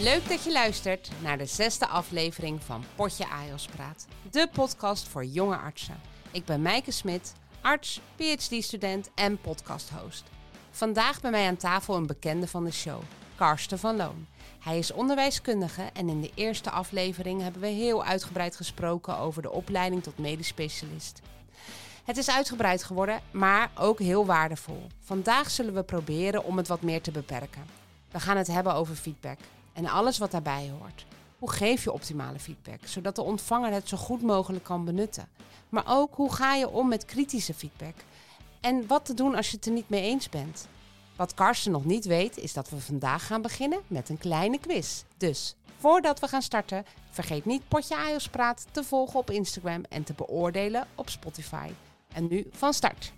Leuk dat je luistert naar de zesde aflevering van Potje AJOS Praat, de podcast voor jonge artsen. Ik ben Mijke Smit, arts, PhD-student en podcasthost. Vandaag bij mij aan tafel een bekende van de show, Karsten van Loon. Hij is onderwijskundige en in de eerste aflevering hebben we heel uitgebreid gesproken over de opleiding tot medisch specialist. Het is uitgebreid geworden, maar ook heel waardevol. Vandaag zullen we proberen om het wat meer te beperken. We gaan het hebben over feedback en alles wat daarbij hoort. Hoe geef je optimale feedback, zodat de ontvanger het zo goed mogelijk kan benutten? Maar ook hoe ga je om met kritische feedback? En wat te doen als je het er niet mee eens bent? Wat Karsten nog niet weet, is dat we vandaag gaan beginnen met een kleine quiz. Dus voordat we gaan starten, vergeet niet Potje Ajos Praat te volgen op Instagram en te beoordelen op Spotify. En nu van start.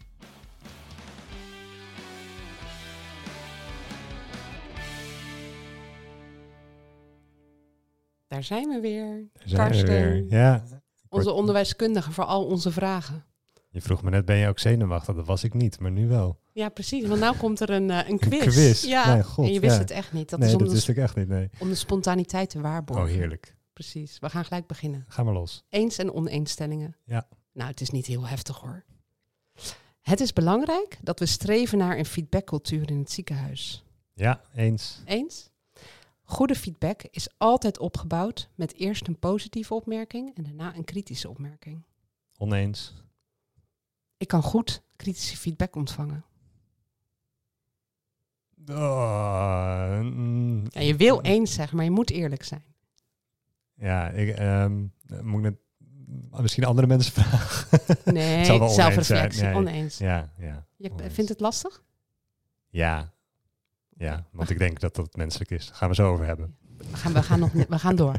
Daar zijn we weer. Daar zijn we Karsten. weer. Ja. Onze onderwijskundige voor al onze vragen. Je vroeg me net, ben je ook zenuwachtig? Dat was ik niet, maar nu wel. Ja, precies. Want nu komt er een, eh, een quiz. quiz? Ja, Mijn god, en je wist ja. het echt niet. Dat nee, is om dat de, wist ik echt niet, nee. om de spontaniteit te waarborgen. Oh, heerlijk. Precies. We gaan gelijk beginnen. Ga maar los. Eens- en oneenstellingen. Ja. Nou, het is niet heel heftig hoor. Het is belangrijk dat we streven naar een feedbackcultuur in het ziekenhuis. Ja, eens. Eens? Goede feedback is altijd opgebouwd met eerst een positieve opmerking en daarna een kritische opmerking. Oneens. Ik kan goed kritische feedback ontvangen. Oh, mm, Ja, je wil eens zeggen, maar je moet eerlijk zijn. Ja, ik, ehm, moet ik net misschien andere mensen vragen? Nee, zelfreflectie. Oneens. ja, ja. Je oneens. vindt het lastig? Ja. Ja, want ik denk dat dat menselijk is. Daar gaan we zo over hebben. We gaan, we, gaan nog, we gaan door.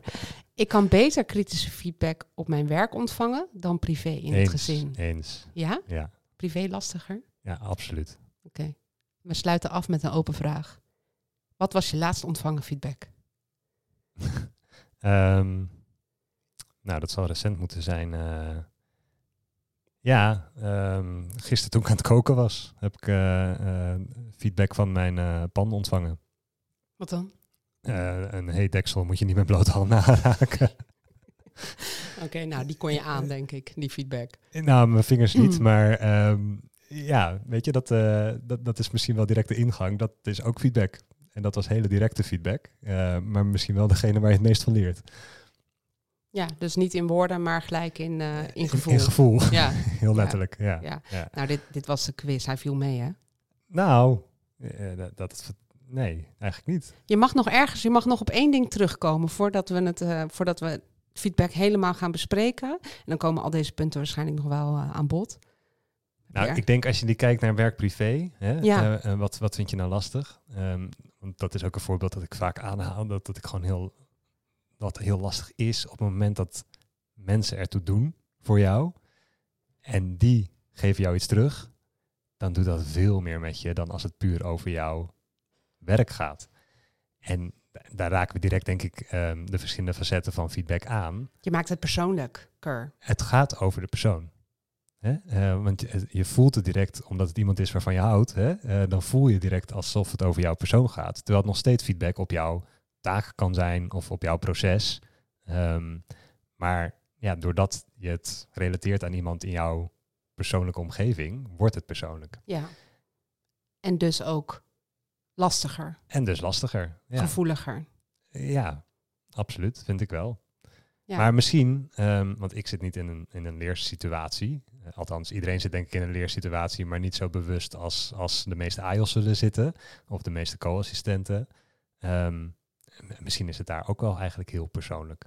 Ik kan beter kritische feedback op mijn werk ontvangen dan privé in eens, het gezin. Eens. Ja? Ja, Privé lastiger? ja absoluut. Oké. We sluiten af met een open vraag. Wat was je laatst ontvangen feedback? Ehm, nou, dat zal recent moeten zijn. eh. Ja, ehm, gisteren toen ik aan het koken was, heb ik eh, eh, feedback van mijn eh, pan ontvangen. Wat dan? Een heet deksel moet je niet met blote handen aanraken. Oké, nou die kon je aan, denk ik, die feedback. nou, mijn vingers niet, Mm. maar ehm, ja, weet je, dat, dat, dat is misschien wel direct de ingang. Dat is ook feedback. En dat was hele directe feedback, maar misschien wel degene waar je het meest van leert. Ja, dus niet in woorden, maar gelijk in, eh, in gevoel. In, gevoel, Ja, heel letterlijk, ja. ja. ja. Nou, dit, dit was de quiz. Hij viel mee, hè? Nou, eh, dat, dat, nee, eigenlijk niet. Je mag nog ergens, je mag nog op één ding terugkomen voordat we het, eh, voordat we het feedback helemaal gaan bespreken. En dan komen al deze punten waarschijnlijk nog wel eh, aan bod. Nou, ik denk als je die kijkt naar werk-privé, Ja. eh, eh, wat, wat vind je nou lastig? Ehm, want dat is ook een voorbeeld dat ik vaak aanhaal, dat, dat ik gewoon heel, wat heel lastig is op het moment dat mensen ertoe doen voor jou en die geven jou iets terug, dan doet dat veel meer met je dan als het puur over jouw werk gaat. En da- daar raken we direct, denk ik, ehm, de verschillende facetten van feedback aan. Je maakt het persoonlijk, Keur. Het gaat over de persoon. Hè? Eh, want je, je voelt het direct, omdat het iemand is waarvan je houdt, hè? eh, dan voel je direct alsof het over jouw persoon gaat. Terwijl het nog steeds feedback op jouw taak kan zijn of op jouw proces. Ehm, maar ja, doordat je het relateert aan iemand in jouw persoonlijke omgeving, wordt het persoonlijk. Ja. En dus ook lastiger, En dus lastiger. Ja, gevoeliger. ja absoluut, vind ik wel. Ja. Maar misschien, ehm, want ik zit niet in een, in een leersituatie. Eh, althans, iedereen zit denk ik in een leersituatie, maar niet zo bewust als, als de meeste AIOS zullen zitten. Of de meeste co-assistenten. Ehm, misschien is het daar ook wel eigenlijk heel persoonlijk.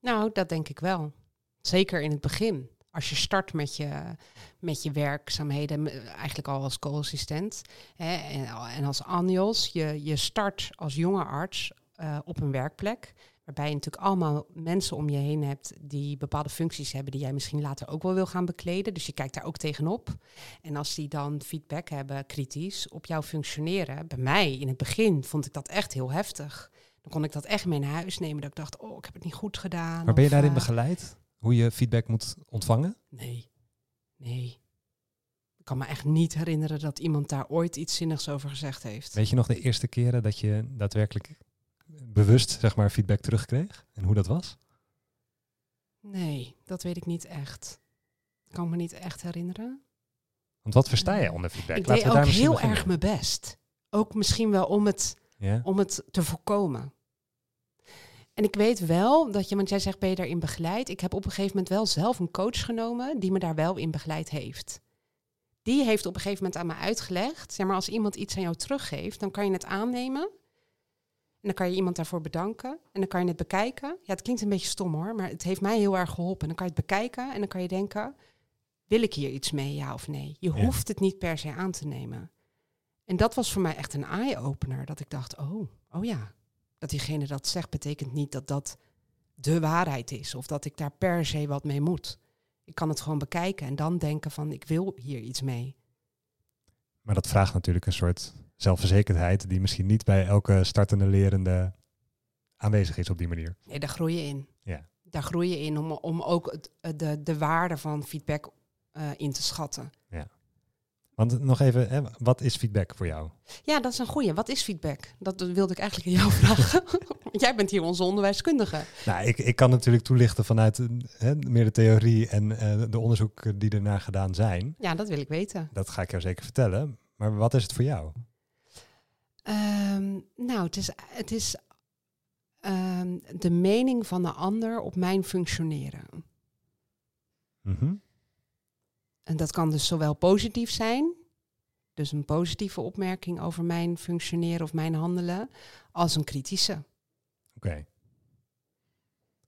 Nou, dat denk ik wel. Zeker in het begin. Als je start met je, met je werkzaamheden, eigenlijk al als co-assistent en, als ANIOS. Je, je start als jonge arts eh, op een werkplek. Waarbij je natuurlijk allemaal mensen om je heen hebt die bepaalde functies hebben die jij misschien later ook wel wil gaan bekleden. Dus je kijkt daar ook tegenop. En als die dan feedback hebben, kritisch, op jouw functioneren. Bij mij in het begin vond ik dat echt heel heftig. Dan kon ik dat echt mee naar huis nemen. Dat ik dacht, oh, ik heb het niet goed gedaan. Maar ben je daarin eh, begeleid? Hoe je feedback moet ontvangen? Nee, nee. Ik kan me echt niet herinneren dat iemand daar ooit iets zinnigs over gezegd heeft. Weet je nog de eerste keren dat je daadwerkelijk bewust zeg maar feedback terugkreeg en hoe dat was? Nee, dat weet ik niet echt. Kan me niet echt herinneren. Want wat versta je onder feedback? ik Laten deed we daar ook heel beginnen. erg mijn best. Ook misschien wel om het, om het te voorkomen. En ik weet wel dat je, want jij zegt ben je daarin begeleid. Ik heb op een gegeven moment wel zelf een coach genomen die me daar wel in begeleid heeft. Die heeft op een gegeven moment aan me uitgelegd, zeg maar als iemand iets aan jou teruggeeft, dan kan je het aannemen. En dan kan je iemand daarvoor bedanken. En dan kan je het bekijken. Ja, het klinkt een beetje stom hoor, maar het heeft mij heel erg geholpen. Dan kan je het bekijken en dan kan je denken, wil ik hier iets mee, ja of nee? Je Ja. hoeft het niet per se aan te nemen. En dat was voor mij echt een eye-opener. Dat ik dacht, oh, oh ja, dat diegene dat zegt, betekent niet dat dat de waarheid is. Of dat ik daar per se wat mee moet. Ik kan het gewoon bekijken en dan denken van, ik wil hier iets mee. Maar dat vraagt natuurlijk een soort zelfverzekerdheid die misschien niet bij elke startende lerende aanwezig is op die manier. Nee, daar groei je in. Ja. Daar groei je in om, om ook het, de, de waarde van feedback eh, in te schatten. Want nog even, hè, wat is feedback voor jou? Ja, dat is een goeie. Wat is feedback? Dat wilde ik eigenlijk aan jou vragen. Want jij bent hier onze onderwijskundige. Nou, ik, ik kan natuurlijk toelichten vanuit hè, meer de theorie en eh, de onderzoeken die ernaar gedaan zijn. Ja, dat wil ik weten. Dat ga ik jou zeker vertellen. Maar wat is het voor jou? Ehm, nou, het is, het is ehm, de mening van de ander op mijn functioneren. Mhm. En dat kan dus zowel positief zijn, dus een positieve opmerking over mijn functioneren of mijn handelen, als een kritische. Oké.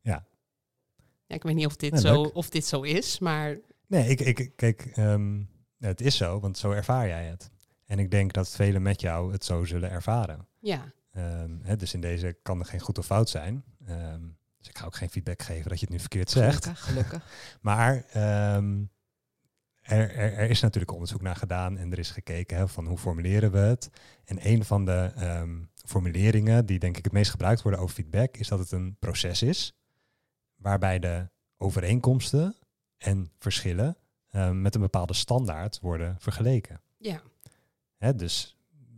Ja, ik weet niet of dit, Ja, zo, leuk. of dit zo is, maar Nee, ik, ik, kijk, ehm, het is zo, want zo ervaar jij het. En ik denk dat velen met jou het zo zullen ervaren. ja, Ehm, hè, dus in deze kan er geen goed of fout zijn. Ehm, dus ik ga ook geen feedback geven dat je het nu verkeerd zegt. gelukkig, gelukkig. Maar ehm, er, er, er is natuurlijk onderzoek naar gedaan en er is gekeken hè, van hoe formuleren we het. En een van de formuleringen die denk ik het meest gebruikt worden over feedback is dat het een proces is waarbij de overeenkomsten en verschillen met een bepaalde standaard worden vergeleken. Ja, Hè, dus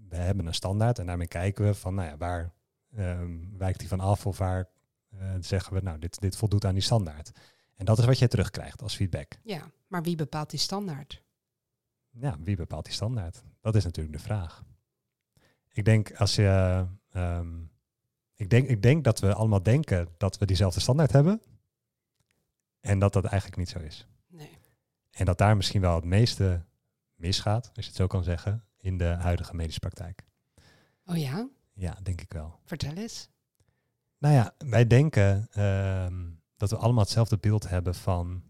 we hebben een standaard en daarmee kijken we van nou ja, waar ehm, wijkt die van af of waar eh, zeggen we nou dit, dit voldoet aan die standaard. En dat is wat je terugkrijgt als feedback. ja, maar wie bepaalt die standaard? Ja, wie bepaalt die standaard? Dat is natuurlijk de vraag. Ik denk als je. ehm, ik, denk, ik denk dat we allemaal denken dat we diezelfde standaard hebben. En dat dat eigenlijk niet zo is. Nee. En dat daar misschien wel het meeste misgaat, als je het zo kan zeggen, in de huidige medische praktijk. Oh ja, Ja, denk ik wel. vertel eens. Nou ja, wij denken ehm, dat we allemaal hetzelfde beeld hebben van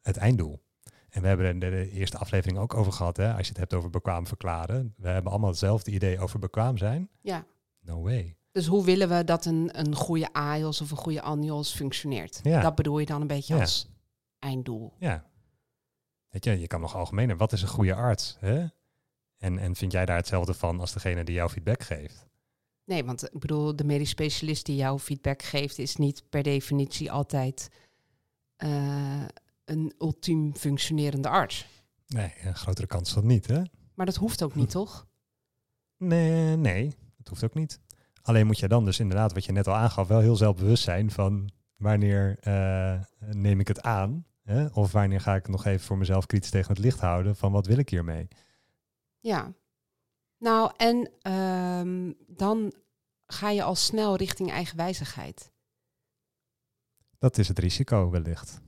het einddoel. En we hebben er in de, eerste aflevering ook over gehad, hè, als je het hebt over bekwaam verklaren. We hebben allemaal hetzelfde idee over bekwaam zijn. Ja, No way. dus hoe willen we dat een, een goede AIOS of een goede ANIOS functioneert? Ja. Dat bedoel je dan een beetje Ja. als einddoel. Ja. Weet je, je kan nog algemener. Wat is een goede arts? Hè? En, en vind jij daar hetzelfde van als degene die jou feedback geeft? Nee, want ik bedoel, de medisch specialist die jou feedback geeft, is niet per definitie altijd eh, een ultiem functionerende arts. Nee, een grotere kans van niet, hè? Maar dat hoeft ook niet, toch? Nee, nee, dat hoeft ook niet. Alleen moet je dan dus inderdaad, wat je net al aangaf, wel heel zelfbewust zijn van wanneer eh, neem ik het aan? Hè? Of wanneer ga ik nog even voor mezelf kritisch tegen het licht houden van wat wil ik hiermee? Ja. Nou, en ehm, dan ga je al snel richting eigenwijzigheid. Dat is het risico wellicht.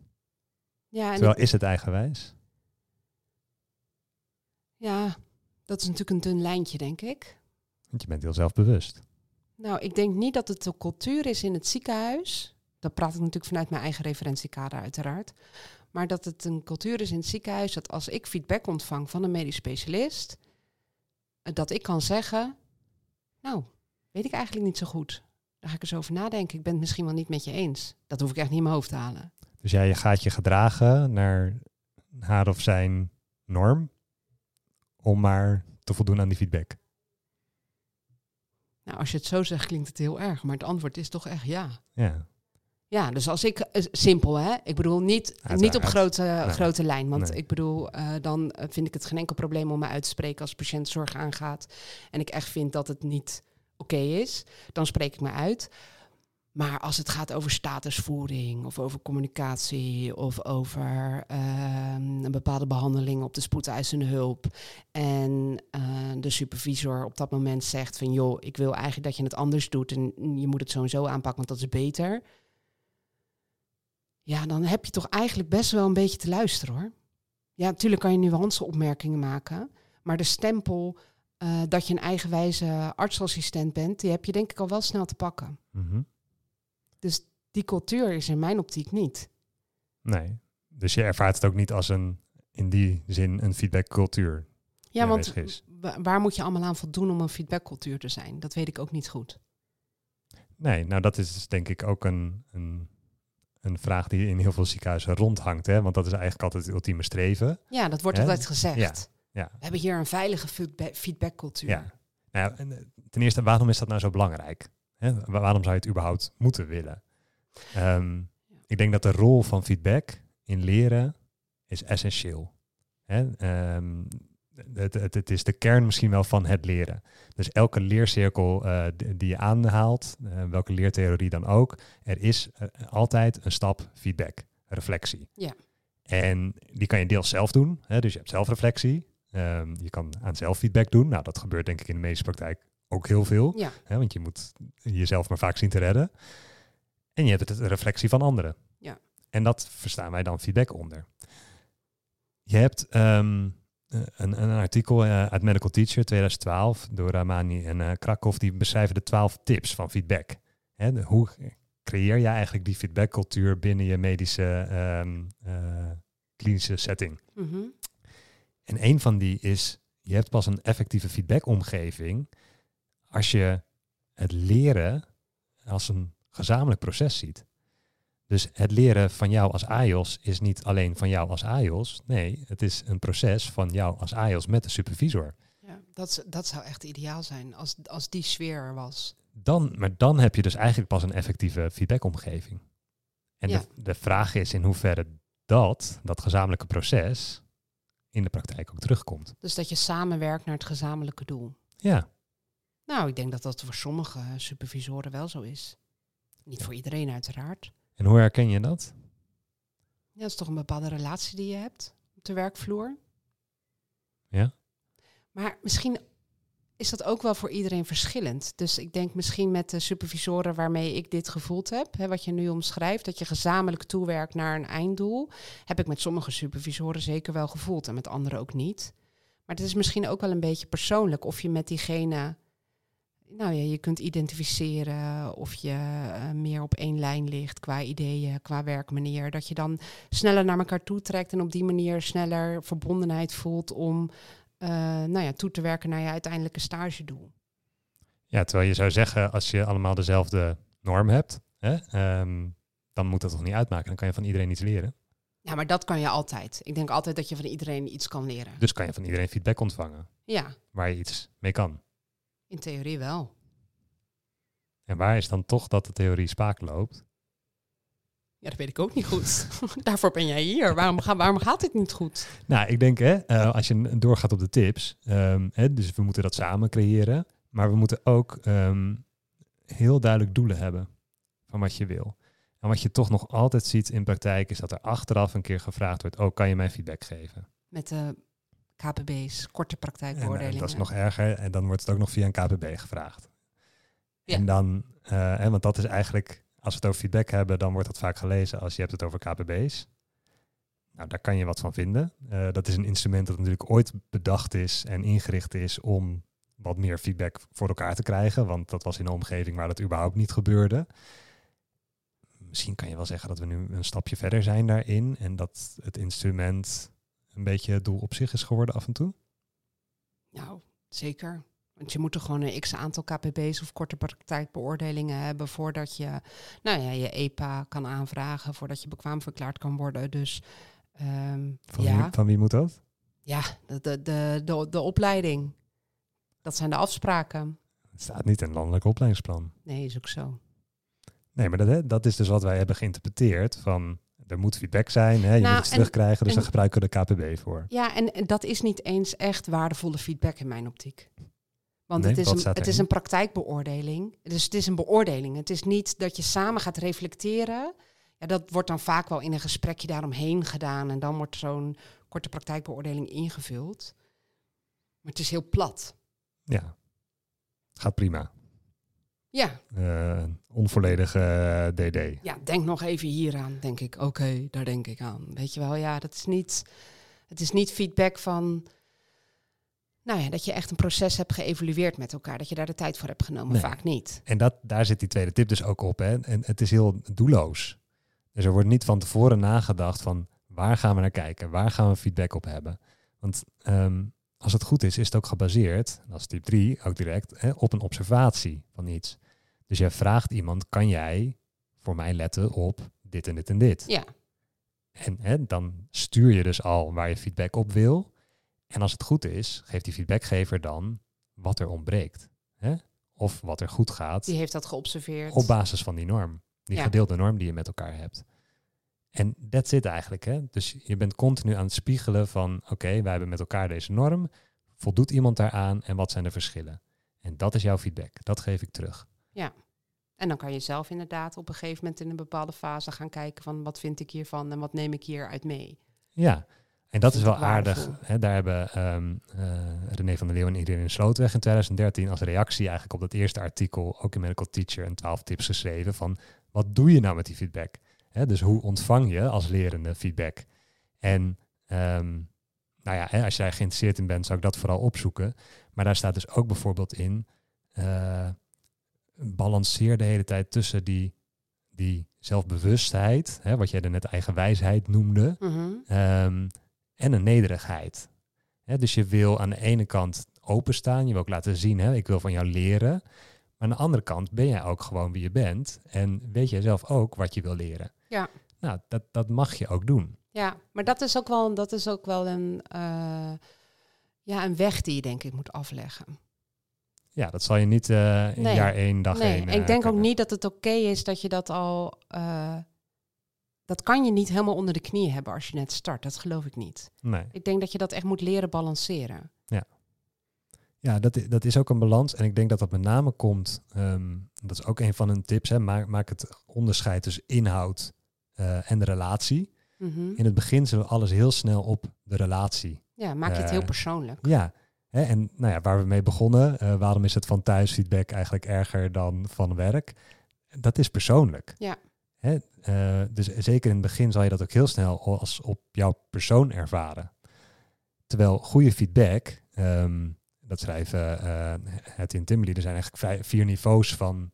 Ja, Terwijl is het eigenwijs? ja, dat is natuurlijk een dun lijntje, denk ik. Want je bent heel zelfbewust. Nou, ik denk niet dat het de cultuur is in het ziekenhuis. Dat praat ik natuurlijk vanuit mijn eigen referentiekader, uiteraard. Maar dat het een cultuur is in het ziekenhuis dat als ik feedback ontvang van een medisch specialist, dat ik kan zeggen, nou, weet ik eigenlijk niet zo goed. Daar ga ik eens over nadenken. Ik ben het misschien wel niet met je eens. Dat hoef ik echt niet in mijn hoofd te halen. Dus jij gaat je gedragen naar haar of zijn norm om maar te voldoen aan die feedback. Nou, als je het zo zegt, klinkt het heel erg. Maar het antwoord is toch echt ja. Ja, Ja, dus als ik, eh, simpel hè, ik bedoel niet, Uiteraard. niet op grote, Nee. grote lijn. Want Nee. ik bedoel, eh, dan eh, vind ik het geen enkel probleem om me uit te spreken als patiënt zorg aangaat. En ik echt vind dat het niet oké is, dan spreek ik me uit. Maar als het gaat over statusvoering of over communicatie of over ehm, een bepaalde behandeling op de spoedeisende hulp en de supervisor op dat moment zegt van joh, ik wil eigenlijk dat je het anders doet en je moet het sowieso aanpakken, want dat is beter. Ja, dan heb je toch eigenlijk best wel een beetje te luisteren hoor. Ja, natuurlijk kan je nuanceopmerkingen maken, maar de stempel eh, dat je een eigenwijze artsassistent bent, die heb je denk ik al wel snel te pakken. Mhm. Dus die cultuur is in mijn optiek niet. Nee. Dus je ervaart het ook niet als een, in die zin, een feedbackcultuur. Ja, want waar moet je allemaal aan voldoen om een feedbackcultuur te zijn? Dat weet ik ook niet goed. Nee, nou dat is dus denk ik ook een, een, een vraag die in heel veel ziekenhuizen rondhangt. Hè? Want dat is eigenlijk altijd het ultieme streven. Ja, dat wordt Hè? altijd gezegd. Ja, ja. We hebben hier een veilige feedba- feedbackcultuur. Ja. Nou, ja, en, eh, ten eerste, waarom is dat nou zo belangrijk? Hè? Wa- Waarom zou je het überhaupt moeten willen? Ehm, ik denk dat de rol van feedback in leren is essentieel. Hè? Ehm, het, het, het is de kern misschien wel van het leren. Dus elke leercirkel eh, die je aanhaalt, eh, welke leertheorie dan ook, er is eh, altijd een stap feedback, reflectie. Ja. En die kan je deels zelf doen, hè? dus je hebt zelfreflectie. Ehm, je kan aan zelffeedback doen. Nou, dat gebeurt denk ik in de medische praktijk ook heel veel. Ja, Hè, want je moet jezelf maar vaak zien te redden. En je hebt het reflectie van anderen. Ja. En dat verstaan wij dan feedback onder. Je hebt ehm, eh, een, een artikel eh, uit Medical Teacher 2012 door Ramani en eh Krakow. Die beschrijven de 12 tips van feedback. Hè, de- hoe creëer je eigenlijk die feedbackcultuur binnen je medische ehm, eh, klinische setting? Mhm. En een van die is, je hebt pas een effectieve feedbackomgeving als je het leren als een gezamenlijk proces ziet. Dus het leren van jou als AIOS is niet alleen van jou als AIOS. Nee, het is een proces van jou als AIOS met de supervisor. ja dat, dat zou echt ideaal zijn als, als die sfeer er was. Dan, maar dan heb je dus eigenlijk pas een effectieve feedbackomgeving. En Ja. de, de vraag is in hoeverre dat, dat gezamenlijke proces, in de praktijk ook terugkomt. Dus dat je samenwerkt naar het gezamenlijke doel. Ja, Nou, ik denk dat dat voor sommige supervisoren wel zo is. Niet voor iedereen uiteraard. En hoe herken je dat? Ja, dat is toch een bepaalde relatie die je hebt op de werkvloer. Ja. Maar misschien is dat ook wel voor iedereen verschillend. Dus ik denk misschien met de supervisoren waarmee ik dit gevoeld heb, hè, wat je nu omschrijft, dat je gezamenlijk toewerkt naar een einddoel, heb ik met sommige supervisoren zeker wel gevoeld en met anderen ook niet. Maar het is misschien ook wel een beetje persoonlijk of je met diegene, nou ja, je kunt identificeren of je eh, meer op één lijn ligt qua ideeën, qua werkmanier. Dat je dan sneller naar elkaar toe trekt en op die manier sneller verbondenheid voelt om eh, nou ja, toe te werken naar je uiteindelijke stagedoel. Ja, terwijl je zou zeggen, als je allemaal dezelfde norm hebt, hè, ehm, dan moet dat toch niet uitmaken. Dan kan je van iedereen iets leren. Ja, maar dat kan je altijd. Ik denk altijd dat je van iedereen iets kan leren. Dus kan je van iedereen feedback ontvangen Ja, waar je iets mee kan. In theorie wel. En waar is dan toch dat de theorie spaak loopt? Ja, dat weet ik ook niet goed. Daarvoor ben jij hier. Waarom, ga, waarom gaat dit niet goed? Nou, ik denk, hè, eh, als je doorgaat op de tips, ehm, hè, dus we moeten dat samen creëren, maar we moeten ook ehm, heel duidelijk doelen hebben van wat je wil. En wat je toch nog altijd ziet in praktijk is dat er achteraf een keer gevraagd wordt, oh, kan je mij feedback geven? Met de KPB's, korte En, eh, praktijkbeoordelingen. dat is nog erger. En dan wordt het ook nog via een KPB gevraagd. Ja. En dan, eh, want dat is eigenlijk, als we het over feedback hebben, dan wordt dat vaak gelezen als je hebt het over KPB's. Nou, daar kan je wat van vinden. Eh, dat is een instrument dat natuurlijk ooit bedacht is en ingericht is om wat meer feedback voor elkaar te krijgen. Want dat was in een omgeving waar dat überhaupt niet gebeurde. Misschien kan je wel zeggen dat we nu een stapje verder zijn daarin. En dat het instrument een beetje het doel op zich is geworden af en toe. Nou, zeker. Want je moet er gewoon een x aantal KPB's of korte praktijkbeoordelingen hebben voordat je nou ja, je EPA kan aanvragen, voordat je bekwaam verklaard kan worden. Dus ehm, Van, ja, wie, van wie moet dat? ja de, de, de, de, de opleiding. Dat zijn de afspraken. Het staat niet in landelijk opleidingsplan. Nee, is ook zo. Nee, maar dat, hè, dat is dus wat wij hebben geïnterpreteerd van er moet feedback zijn, hè, je Nou, moet iets en- terugkrijgen, dus en- daar gebruiken we de KPB voor. Ja, en en dat is niet eens echt waardevolle feedback in mijn optiek. Want Nee, het, is een, het is een praktijkbeoordeling. Dus het is een beoordeling. Het is niet dat je samen gaat reflecteren. Ja, dat wordt dan vaak wel in een gesprekje daaromheen gedaan. En dan wordt zo'n korte praktijkbeoordeling ingevuld. Maar het is heel plat. Ja, gaat prima. Ja, Eh, onvolledige eh, DD. ja, denk nog even hieraan. Denk ik, oké, daar denk ik aan. Weet je wel, ja, dat is niet... Het is niet feedback van... Nou ja, dat je echt een proces hebt geëvalueerd met elkaar. Dat je daar de tijd voor hebt genomen. Nee. Vaak niet. En dat, daar zit die tweede tip dus ook op. Hè? En het is heel doelloos. Dus er wordt niet van tevoren nagedacht van waar gaan we naar kijken? Waar gaan we feedback op hebben? Want ehm, als het goed is, is het ook gebaseerd, dat is tip 3 ook direct, hè, op een observatie van iets. Dus jij vraagt iemand, kan jij voor mij letten op dit en dit en dit? Ja, En hè, dan stuur je dus al waar je feedback op wil. En als het goed is, geeft die feedbackgever dan wat er ontbreekt. Hè? Of wat er goed gaat die heeft dat geobserveerd. op basis van die norm. Die Ja. gedeelde norm die je met elkaar hebt. En that's it eigenlijk. Hè? Dus je bent continu aan het spiegelen van... oké, wij hebben met elkaar deze norm. Voldoet iemand daaraan en wat zijn de verschillen? En dat is jouw feedback. Dat geef ik terug. En dan kan je zelf inderdaad op een gegeven moment in een bepaalde fase gaan kijken van wat vind ik hiervan en wat neem ik hieruit mee. Ja, en dat is wel aardig. Hè? Daar hebben eh, René van der Leeuw en Irene Slootweg in 2013 als reactie eigenlijk op dat eerste artikel, ook in Medical Teacher, een 12 tips geschreven van wat doe je nou met die feedback? Hè? Dus hoe ontvang je als lerende feedback? En ehm, nou ja, hè, als jij geïnteresseerd in bent, zou ik dat vooral opzoeken. Maar daar staat dus ook bijvoorbeeld in, eh, balanceer de hele tijd tussen die, die zelfbewustheid, hè, wat jij er net eigen wijsheid noemde, Mhm. Ehm, en een nederigheid. Hè, dus je wil aan de ene kant openstaan, je wil ook laten zien, hè, ik wil van jou leren. Maar aan de andere kant ben jij ook gewoon wie je bent en weet jij zelf ook wat je wil leren. Ja. Nou, dat, dat mag je ook doen. Ja, maar dat is ook wel, dat is ook wel een, eh, ja, een weg die je denk ik moet afleggen. Ja, dat zal je niet eh, in Nee. jaar één, dag nee, één. en ik eh, denk ook niet dat het oké is dat je dat al, dat kan je niet helemaal onder de knie hebben als je net start. Dat geloof ik niet. Nee. Ik denk dat je dat echt moet leren balanceren. Ja, dat, i- dat is ook een balans. En ik denk dat dat met name komt, ehm, dat is ook een van hun tips, hè, maak, maak het onderscheid tussen inhoud eh, en de relatie. Mhm. In het begin zullen we alles heel snel op de relatie Ja, maak je het heel Eh, persoonlijk. Ja, hè, en nou ja, waar we mee begonnen, eh, waarom is het van thuisfeedback eigenlijk erger dan van werk? Dat is persoonlijk. Ja. Hè, dus zeker in het begin zal je dat ook heel snel als op jouw persoon ervaren. Terwijl goede feedback, ehm, dat schrijven eh, het in Timberly, er zijn eigenlijk vier niveaus van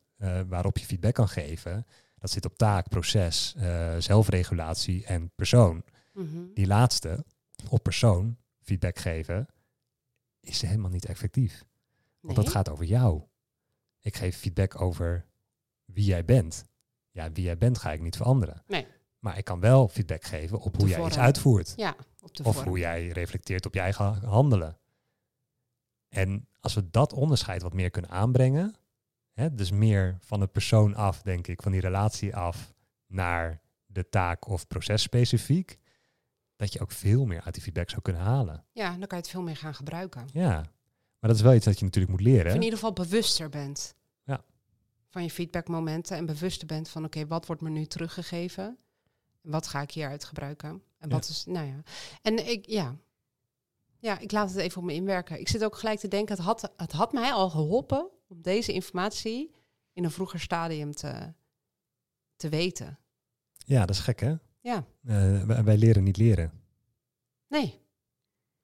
waarop je feedback kan geven. Dat zit op taak, proces, eh, zelfregulatie en persoon Mhm. die laatste, op persoon, feedback geven, is helemaal niet effectief. Want dat gaat over jou. Ik geef feedback over wie jij bent. Ja, wie jij bent ga ik niet veranderen. Nee. Maar ik kan wel feedback geven op hoe jij iets uitvoert. Ja, op de Of vorm. hoe jij reflecteert op je eigen handelen. En als we dat onderscheid wat meer kunnen aanbrengen, hè, dus meer van de persoon af, denk ik, van die relatie af naar de taak of proces specifiek, dat je ook veel meer uit die feedback zou kunnen halen. Ja, dan kan je het veel meer gaan gebruiken. Ja, maar dat is wel iets dat je natuurlijk moet Of leren. in ieder geval bewuster bent. Ja. Van je feedbackmomenten en bewuster bent van oké, wat wordt me nu teruggegeven? En wat ga ik hieruit gebruiken? En wat is, nou ja. En ik, ja. Ja, ik laat het even op me inwerken. Ik zit ook gelijk te denken, het had, het had mij al geholpen om deze informatie in een vroeger stadium te, te weten. Ja, dat is gek hè? Ja, Eh, wij, wij leren niet leren. nee,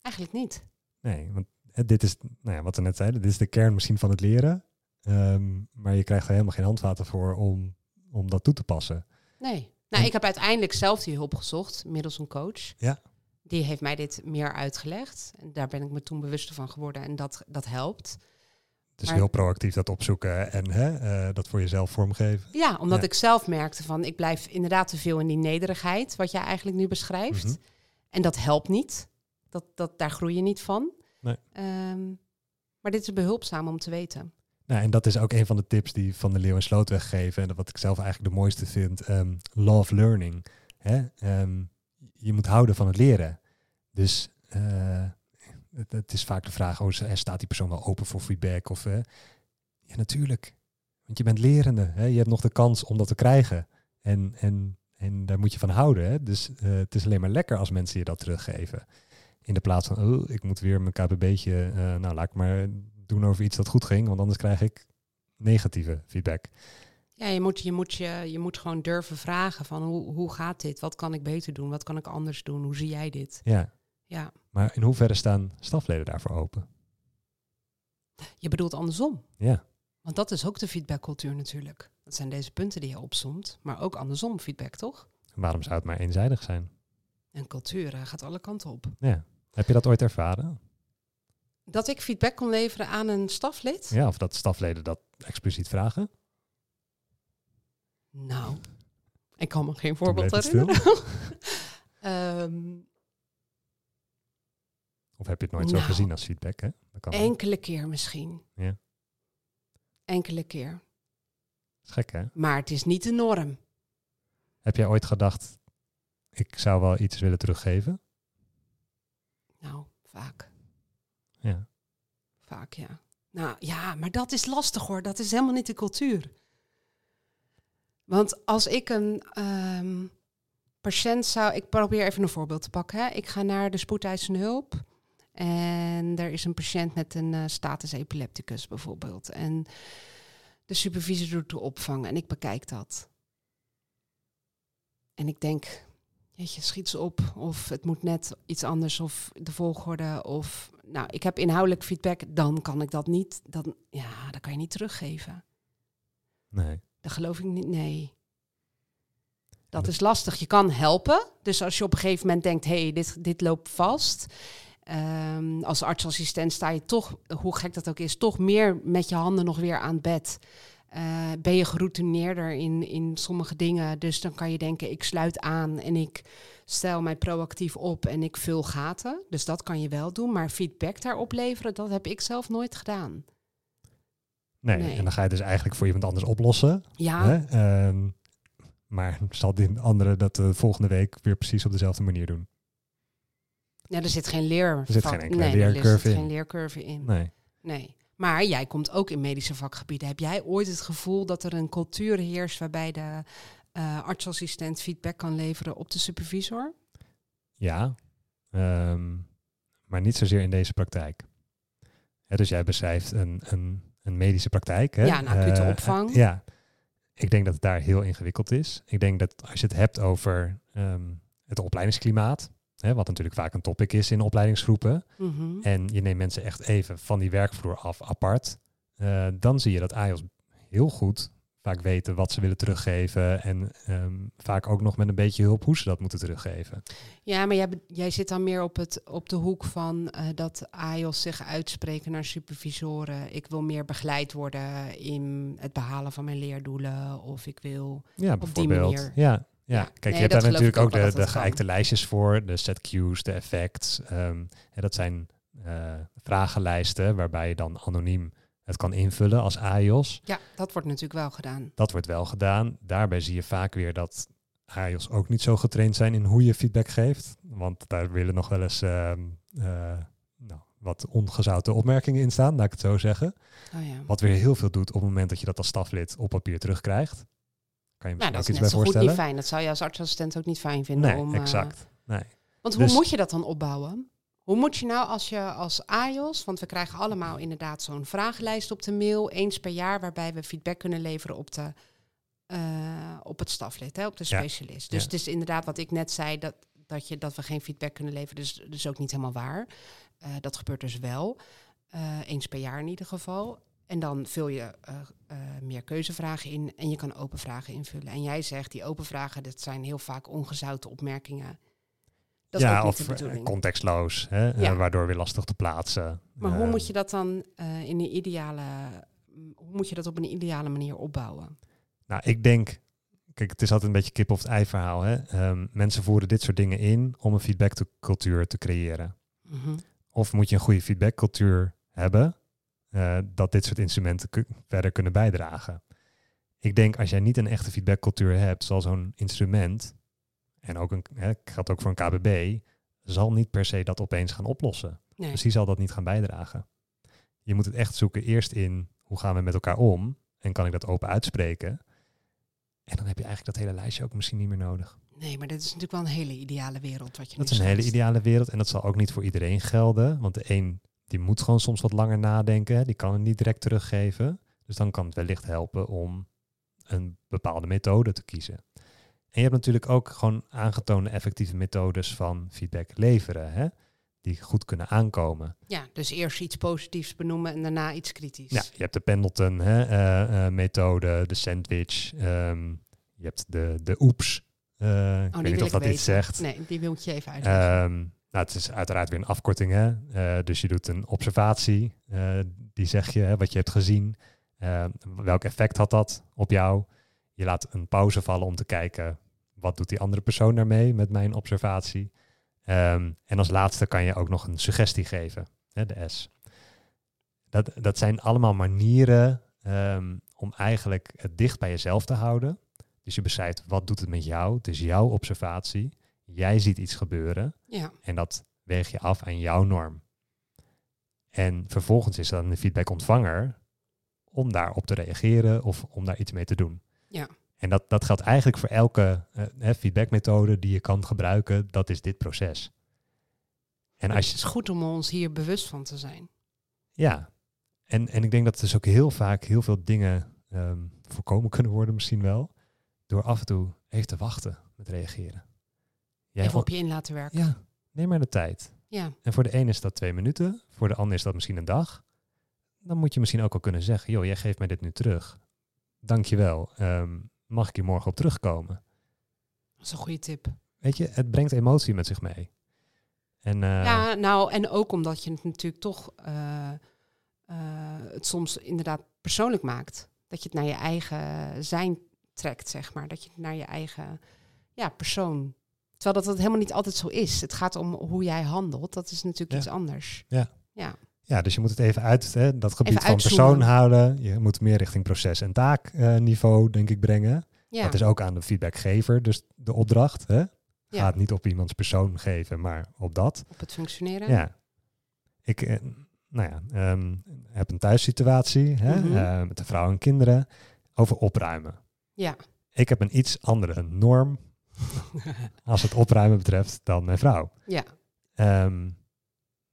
eigenlijk niet. Nee, want dit is, nou ja, wat we net zeiden, dit is de kern misschien van het leren. Ehm, maar je krijgt er helemaal geen handvaten voor om, om dat toe te passen. Nee. Nou, En- ik heb uiteindelijk zelf die hulp gezocht, middels een coach. Ja. Die heeft mij dit meer uitgelegd. En daar ben ik me toen bewuster van geworden. En dat, dat helpt. Dus Maar- heel proactief dat opzoeken en hè, eh, dat voor jezelf vormgeven. Ja, omdat Ja. ik zelf merkte van... ik blijf inderdaad te veel in die nederigheid... wat jij eigenlijk nu beschrijft. Mhm. En dat helpt niet. Dat, dat, daar groei je niet van. Nee. Ehm, maar dit is behulpzaam om te weten. Nou, en dat is ook een van de tips die Van de Leeuw en Slootweg geven. En wat ik zelf eigenlijk de mooiste vind. ehm, love learning. Hè? Ehm, je moet houden van het leren. Dus eh, het, het is vaak de vraag, oh, staat die persoon wel open voor feedback? Of, eh, ja, natuurlijk. Want je bent lerende. Hè? Je hebt nog de kans om dat te krijgen. En, en, en daar moet je van houden. Hè? Dus eh, het is alleen maar lekker als mensen je dat teruggeven. In de plaats van, oh, ik moet weer mijn KBB'tje, eh nou laat ik maar doen over iets dat goed ging, want anders krijg ik negatieve feedback. Ja, je moet, je, moet je, je moet gewoon durven vragen van hoe, hoe gaat dit? Wat kan ik beter doen? Wat kan ik anders doen? Hoe zie jij dit? Ja, Ja, maar in hoeverre staan stafleden daarvoor open? je bedoelt andersom. Ja, Want dat is ook de feedbackcultuur natuurlijk. Dat zijn deze punten die je opzomt, maar ook andersom feedback, toch? waarom zou het maar eenzijdig zijn? En cultuur eh, gaat alle kanten op. Ja. Heb je dat ooit ervaren? Dat ik feedback kon leveren aan een staflid? Ja, of dat stafleden dat expliciet vragen? Nou, ik kan me geen voorbeeld herinneren. Ehm, Of heb je het nooit zo Nou, gezien als feedback? Hè? Dat kan ook. enkele keer misschien. Ja. Enkele keer. Dat is gek, hè? Maar het is niet de norm. Heb jij ooit gedacht, ik zou wel iets willen teruggeven? Nou, vaak. Ja. Vaak, ja. Nou ja, maar dat is lastig hoor. Dat is helemaal niet de cultuur. Want als ik een ehm, patiënt zou. Ik probeer even een voorbeeld te pakken. Hè. Ik ga naar de spoedeisende hulp. En er is een patiënt met een eh, status epilepticus bijvoorbeeld. En de supervisor doet de opvang en ik bekijk dat. En ik denk, jeetje, schiet ze op. Of het moet net iets anders. Of de volgorde. Of, nou, ik heb inhoudelijk feedback. Dan kan ik dat niet. Dan, ja, dat kan je niet teruggeven. Nee. Dat geloof ik niet. Nee. Dat is lastig. Je kan helpen. Dus als je op een gegeven moment denkt, hé, hey, dit, dit loopt vast. Ehm, als artsassistent sta je toch, hoe gek dat ook is, toch meer met je handen nog weer aan het bed. Eh, ben je geroutineerder in, in sommige dingen. Dus dan kan je denken, ik sluit aan en ik stel mij proactief op en ik vul gaten. Dus dat kan je wel doen. Maar feedback daarop leveren, dat heb ik zelf nooit gedaan. nee. Nee. En dan ga je dus eigenlijk voor iemand anders oplossen. Ja, Hè? Ehm, maar zal die andere dat de volgende week weer precies op dezelfde manier doen? Ja, er zit geen leer. Er zit geen enkele nee, leercurve Er zit in. geen leercurve in. Nee. Nee. Maar jij komt ook in medische vakgebieden. Heb jij ooit het gevoel dat er een cultuur heerst waarbij de eh, artsassistent feedback kan leveren op de supervisor? Ja, ehm, maar niet zozeer in deze praktijk. Dus jij beschrijft een, een, een medische praktijk. Hè? Ja, een acute Eh, opvang. ja, ik denk dat het daar heel ingewikkeld is. Ik denk dat als je het hebt over ehm, het opleidingsklimaat, hè, wat natuurlijk vaak een topic is in opleidingsgroepen, Mhm. en je neemt mensen echt even van die werkvloer af apart, eh, dan zie je dat AIOS heel goed vaak weten wat ze willen teruggeven en ehm, vaak ook nog met een beetje hulp hoe ze dat moeten teruggeven. Ja, maar jij, zit dan meer op, het, op de hoek van eh, dat AIOS zich uitspreken naar supervisoren. Ik wil meer begeleid worden in het behalen van mijn leerdoelen. Of ik wil... Ja, die bijvoorbeeld. manier. Ja, ja. Kijk, nee, je hebt daar natuurlijk ook de, de geëikte lijstjes voor, de set cues, de effects. ehm, dat zijn eh, vragenlijsten waarbij je dan anoniem het kan invullen als AIOS. Ja, dat wordt natuurlijk wel gedaan. Dat wordt wel gedaan. Daarbij zie je vaak weer dat AIOS ook niet zo getraind zijn in hoe je feedback geeft. Want daar willen nog wel eens ehm, eh, nou, wat ongezouten opmerkingen in staan, laat ik het zo zeggen. Oh ja. Wat weer heel veel doet op het moment dat je dat als staflid op papier terugkrijgt. Kan je Nou, dat ook is iets net bij zo goed niet voorstellen? fijn. Dat zou je als artsassistent ook niet fijn vinden. Nee, om, eh, exact. Nee. Want hoe Dus- moet je dat dan opbouwen? Hoe moet je nou als je als AIOS, want we krijgen allemaal inderdaad zo'n vragenlijst op de mail, eens per jaar, waarbij we feedback kunnen leveren op, de, eh, op het staflid, hè, op de Ja. specialist. Dus Ja. het is inderdaad wat ik net zei, dat, dat, je, dat we geen feedback kunnen leveren, dus, dus ook niet helemaal waar. Eh, dat gebeurt dus wel, eens per jaar in ieder geval. En dan vul je eh, eh, meer keuzevragen in en je kan open vragen invullen. En jij zegt, die open vragen, dat zijn heel vaak ongezouten opmerkingen. Dat is ja, of de eh, contextloos, hè, waardoor weer lastig te plaatsen. Maar hoe moet je dat dan in een ideale, hoe moet je dat op een ideale manier opbouwen? Nou, ik denk, kijk, het is altijd een beetje kip of het ei verhaal. Hè? Ehm, mensen voeren dit soort dingen in om een feedbackcultuur te creëren. Mhm. Of moet je een goede feedbackcultuur hebben, eh, dat dit soort instrumenten verder kunnen bijdragen. Ik denk als jij niet een echte feedbackcultuur hebt, zal zo'n instrument, en ook een, hè, geldt ook voor een KBB, zal niet per se dat opeens gaan oplossen. Nee. Dus die zal dat niet gaan bijdragen. Je moet het echt zoeken eerst in hoe gaan we met elkaar om en kan ik dat open uitspreken. En dan heb je eigenlijk dat hele lijstje ook misschien niet meer nodig. Nee, maar dit is natuurlijk wel een hele ideale wereld wat je Dat is een hele ideale wereld en dat zal ook niet voor iedereen gelden. Want de een die moet gewoon soms wat langer nadenken, hè, die kan het niet direct teruggeven. Dus dan kan het wellicht helpen om een bepaalde methode te kiezen. En je hebt natuurlijk ook gewoon aangetoonde effectieve methodes van feedback leveren, hè, die goed kunnen aankomen. Ja, dus eerst iets positiefs benoemen en daarna iets kritisch. Ja, je hebt de Pendleton hè, eh, eh, methode, de sandwich, ehm, je hebt de, de oeps. Ik Oh, weet die niet of ik dat weten. iets zegt. Nee, die wil ik je even uitleggen. Ehm, nou, het is uiteraard weer een afkorting, hè? Eh, dus je doet een observatie, eh, die zeg je, hè, wat je hebt gezien. Eh, welk effect had dat op jou? Je laat een pauze vallen om te kijken, wat doet die andere persoon daarmee met mijn observatie? Ehm, en als laatste kan je ook nog een suggestie geven, hè, de S. Dat, dat zijn allemaal manieren ehm, om eigenlijk het dicht bij jezelf te houden. Dus je beschrijft, wat doet het met jou? Het is jouw observatie. Jij ziet iets gebeuren. ja, En dat weeg je af aan jouw norm. En vervolgens is dan de feedbackontvanger om daarop te reageren of om daar iets mee te doen. Ja. En dat, dat geldt eigenlijk voor elke eh, feedbackmethode die je kan gebruiken. Dat is dit proces. En als het je, is goed om ons hier bewust van te zijn. ja, en, en ik denk dat dus ook heel vaak heel veel dingen ehm, voorkomen kunnen worden misschien wel. Door af en toe even te wachten met reageren. Jij Even op je in laten werken. ja, neem maar de tijd. Ja, En voor de een is dat twee minuten, voor de ander is dat misschien een dag. Dan moet je misschien ook al kunnen zeggen, joh, jij geeft mij dit nu terug. Dankjewel. Ehm mag ik hier morgen op terugkomen? dat is een goede tip. Weet je, het brengt emotie met zich mee. En eh, Ja, nou, en ook omdat je het natuurlijk toch eh, eh, het soms inderdaad persoonlijk maakt. Dat je het naar je eigen zijn trekt, zeg maar. Dat je het naar je eigen ja, persoon. Terwijl dat het helemaal niet altijd zo is. Het gaat om hoe jij handelt. Dat is natuurlijk Ja. iets anders. Ja. Ja, ja, dus je moet het even uit hè, dat gebied van persoon houden. Je moet meer richting proces- en taakniveau, denk ik, brengen. ja. Dat is ook aan de feedbackgever, dus de opdracht. Hè? Ja. het niet op iemands persoon geven, maar op dat. op het functioneren. Ja. Ik eh, nou ja, ehm, heb een thuissituatie hè, Mhm. eh, met een vrouw en kinderen over opruimen. Ja. Ik heb een iets andere norm als het opruimen betreft dan mijn vrouw. ja. Ehm,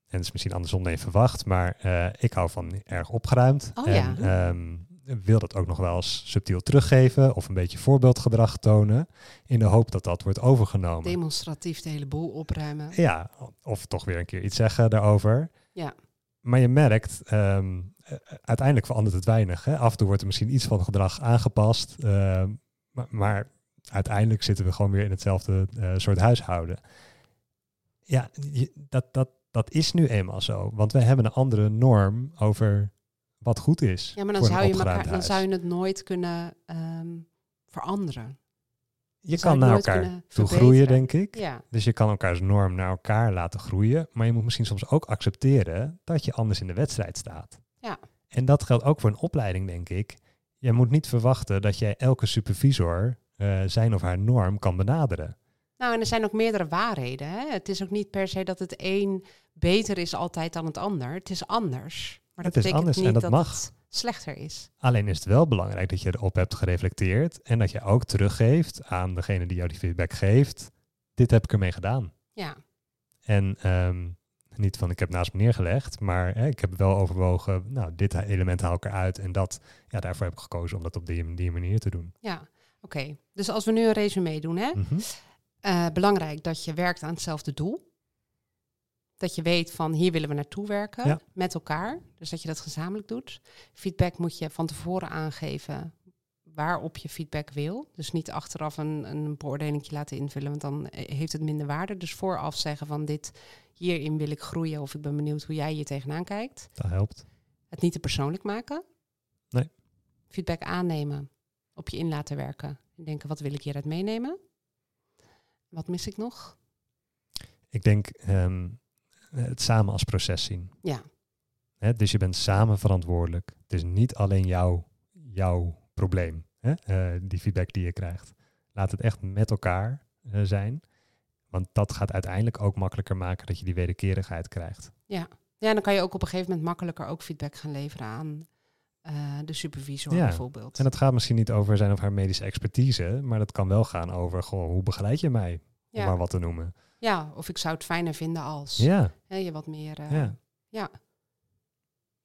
en het is misschien andersom dan je verwacht, maar eh, ik hou van erg opgeruimd. Oh en ja. ehm, wil dat ook nog wel eens subtiel teruggeven of een beetje voorbeeldgedrag tonen in de hoop dat dat wordt overgenomen. Demonstratief de hele boel opruimen. Ja, of toch weer een keer iets zeggen daarover. Ja. Maar je merkt, ehm, eh, uiteindelijk verandert het weinig. Hè? Af en toe wordt er misschien iets van gedrag aangepast. maar, maar uiteindelijk zitten we gewoon weer in hetzelfde eh, soort huishouden. Ja, je- dat, dat, dat is nu eenmaal zo. Want we hebben een andere norm over wat goed is. Ja, maar dan zou, je elkaar, dan zou je het nooit kunnen ehm, veranderen. Je kan naar elkaar toe groeien, denk ik. Ja, Dus je kan elkaars norm naar elkaar laten groeien. Maar je moet misschien soms ook accepteren dat je anders in de wedstrijd staat. Ja. En dat geldt ook voor een opleiding, denk ik. Je moet niet verwachten dat jij elke supervisor eh, zijn of haar norm kan benaderen. nou en er zijn ook meerdere waarheden. Hè? Het is ook niet per se dat het een beter is altijd dan het ander. Het is anders. Maar dat Het is anders en niet dat dat mag. het slechter is. Alleen is het wel belangrijk dat je erop hebt gereflecteerd en dat je ook teruggeeft aan degene die jou die feedback geeft. Dit heb ik ermee gedaan. Ja, En ehm, niet van ik heb naast me neergelegd, maar hè, ik heb wel overwogen, nou, dit element haal ik eruit en dat, ja, daarvoor heb ik gekozen om dat op die, die manier te doen. ja. Oké, dus als we nu een resume doen, hè? Mhm. Eh, belangrijk dat je werkt aan hetzelfde doel. Dat je weet van hier willen we naartoe werken Ja. met elkaar. Dus dat je dat gezamenlijk doet. Feedback moet je van tevoren aangeven waarop je feedback wil. Dus niet achteraf een, een beoordeling laten invullen, want dan eh, heeft het minder waarde. Dus vooraf zeggen van dit, hierin wil ik groeien of ik ben benieuwd hoe jij hier tegenaan kijkt. Dat helpt. Het niet te persoonlijk maken. Nee. Feedback aannemen, op je in laten werken. En denken, wat wil ik hieruit meenemen? Wat mis ik nog? Ik denk ehm, het samen als proces zien. Ja. Hè, dus je bent samen verantwoordelijk. Het is niet alleen jouw, jouw probleem, eh, die feedback die je krijgt. Laat het echt met elkaar eh, zijn. Want Want dat gaat uiteindelijk ook makkelijker maken dat je die wederkerigheid krijgt. Ja. ja, dan kan je ook op een gegeven moment makkelijker ook feedback gaan leveren aan eh, de supervisor Ja. bijvoorbeeld. En dat gaat misschien niet over zijn of haar medische expertise, maar dat kan wel gaan over gewoon hoe begeleid je mij, om ja. maar wat te noemen. ja, of ik zou het fijner vinden als Ja, hè, je wat meer... eh, ja. Ja.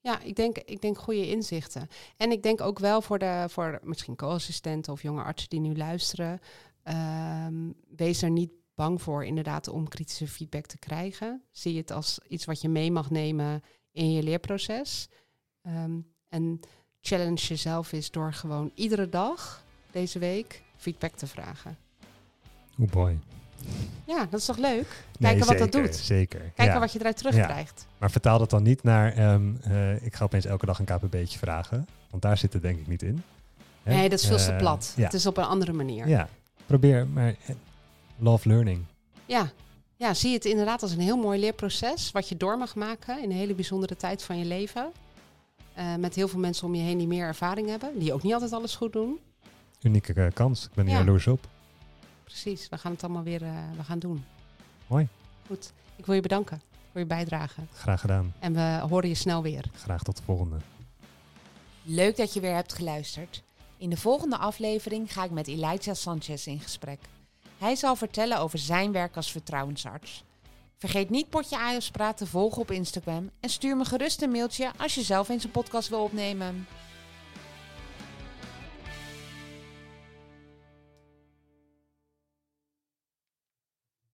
Ja, ik denk, ik denk goede inzichten. En ik denk ook wel voor de voor misschien co-assistenten of jonge artsen die nu luisteren. ehm, wees er niet bang voor inderdaad om kritische feedback te krijgen. Zie het als iets wat je mee mag nemen in je leerproces. Ehm, en challenge jezelf is door gewoon iedere dag deze week feedback te vragen. Hoe boy. Ja, dat is toch leuk? Nee, Kijken wat dat doet. Zeker. Kijken ja. wat je eruit terugkrijgt. Maar vertaal dat dan niet naar, ehm, eh, ik ga opeens elke dag een KPB'tje vragen. Want daar zit het denk ik niet in. Hè? Nee, dat is veel te Eh, plat. Ja, Het is op een andere manier. ja, probeer, maar eh, love learning. Ja. ja, zie het inderdaad als een heel mooi leerproces. Wat je door mag maken in een hele bijzondere tijd van je leven. Eh, met heel veel mensen om je heen die meer ervaring hebben. Die ook niet altijd alles goed doen. Unieke eh, kans. Ik ben er Ja. jaloers op. Precies, we gaan het allemaal weer eh, we gaan doen. Mooi. Goed, ik wil je bedanken voor je bijdrage. Graag gedaan. En we horen je snel weer. Graag tot de volgende. Leuk dat je weer hebt geluisterd. In de volgende aflevering ga ik met Elijah Sanchez in gesprek. Hij zal vertellen over zijn werk als vertrouwensarts. Vergeet niet Potje Ajos Praat te volgen op Instagram en stuur me gerust een mailtje als je zelf eens een podcast wil opnemen.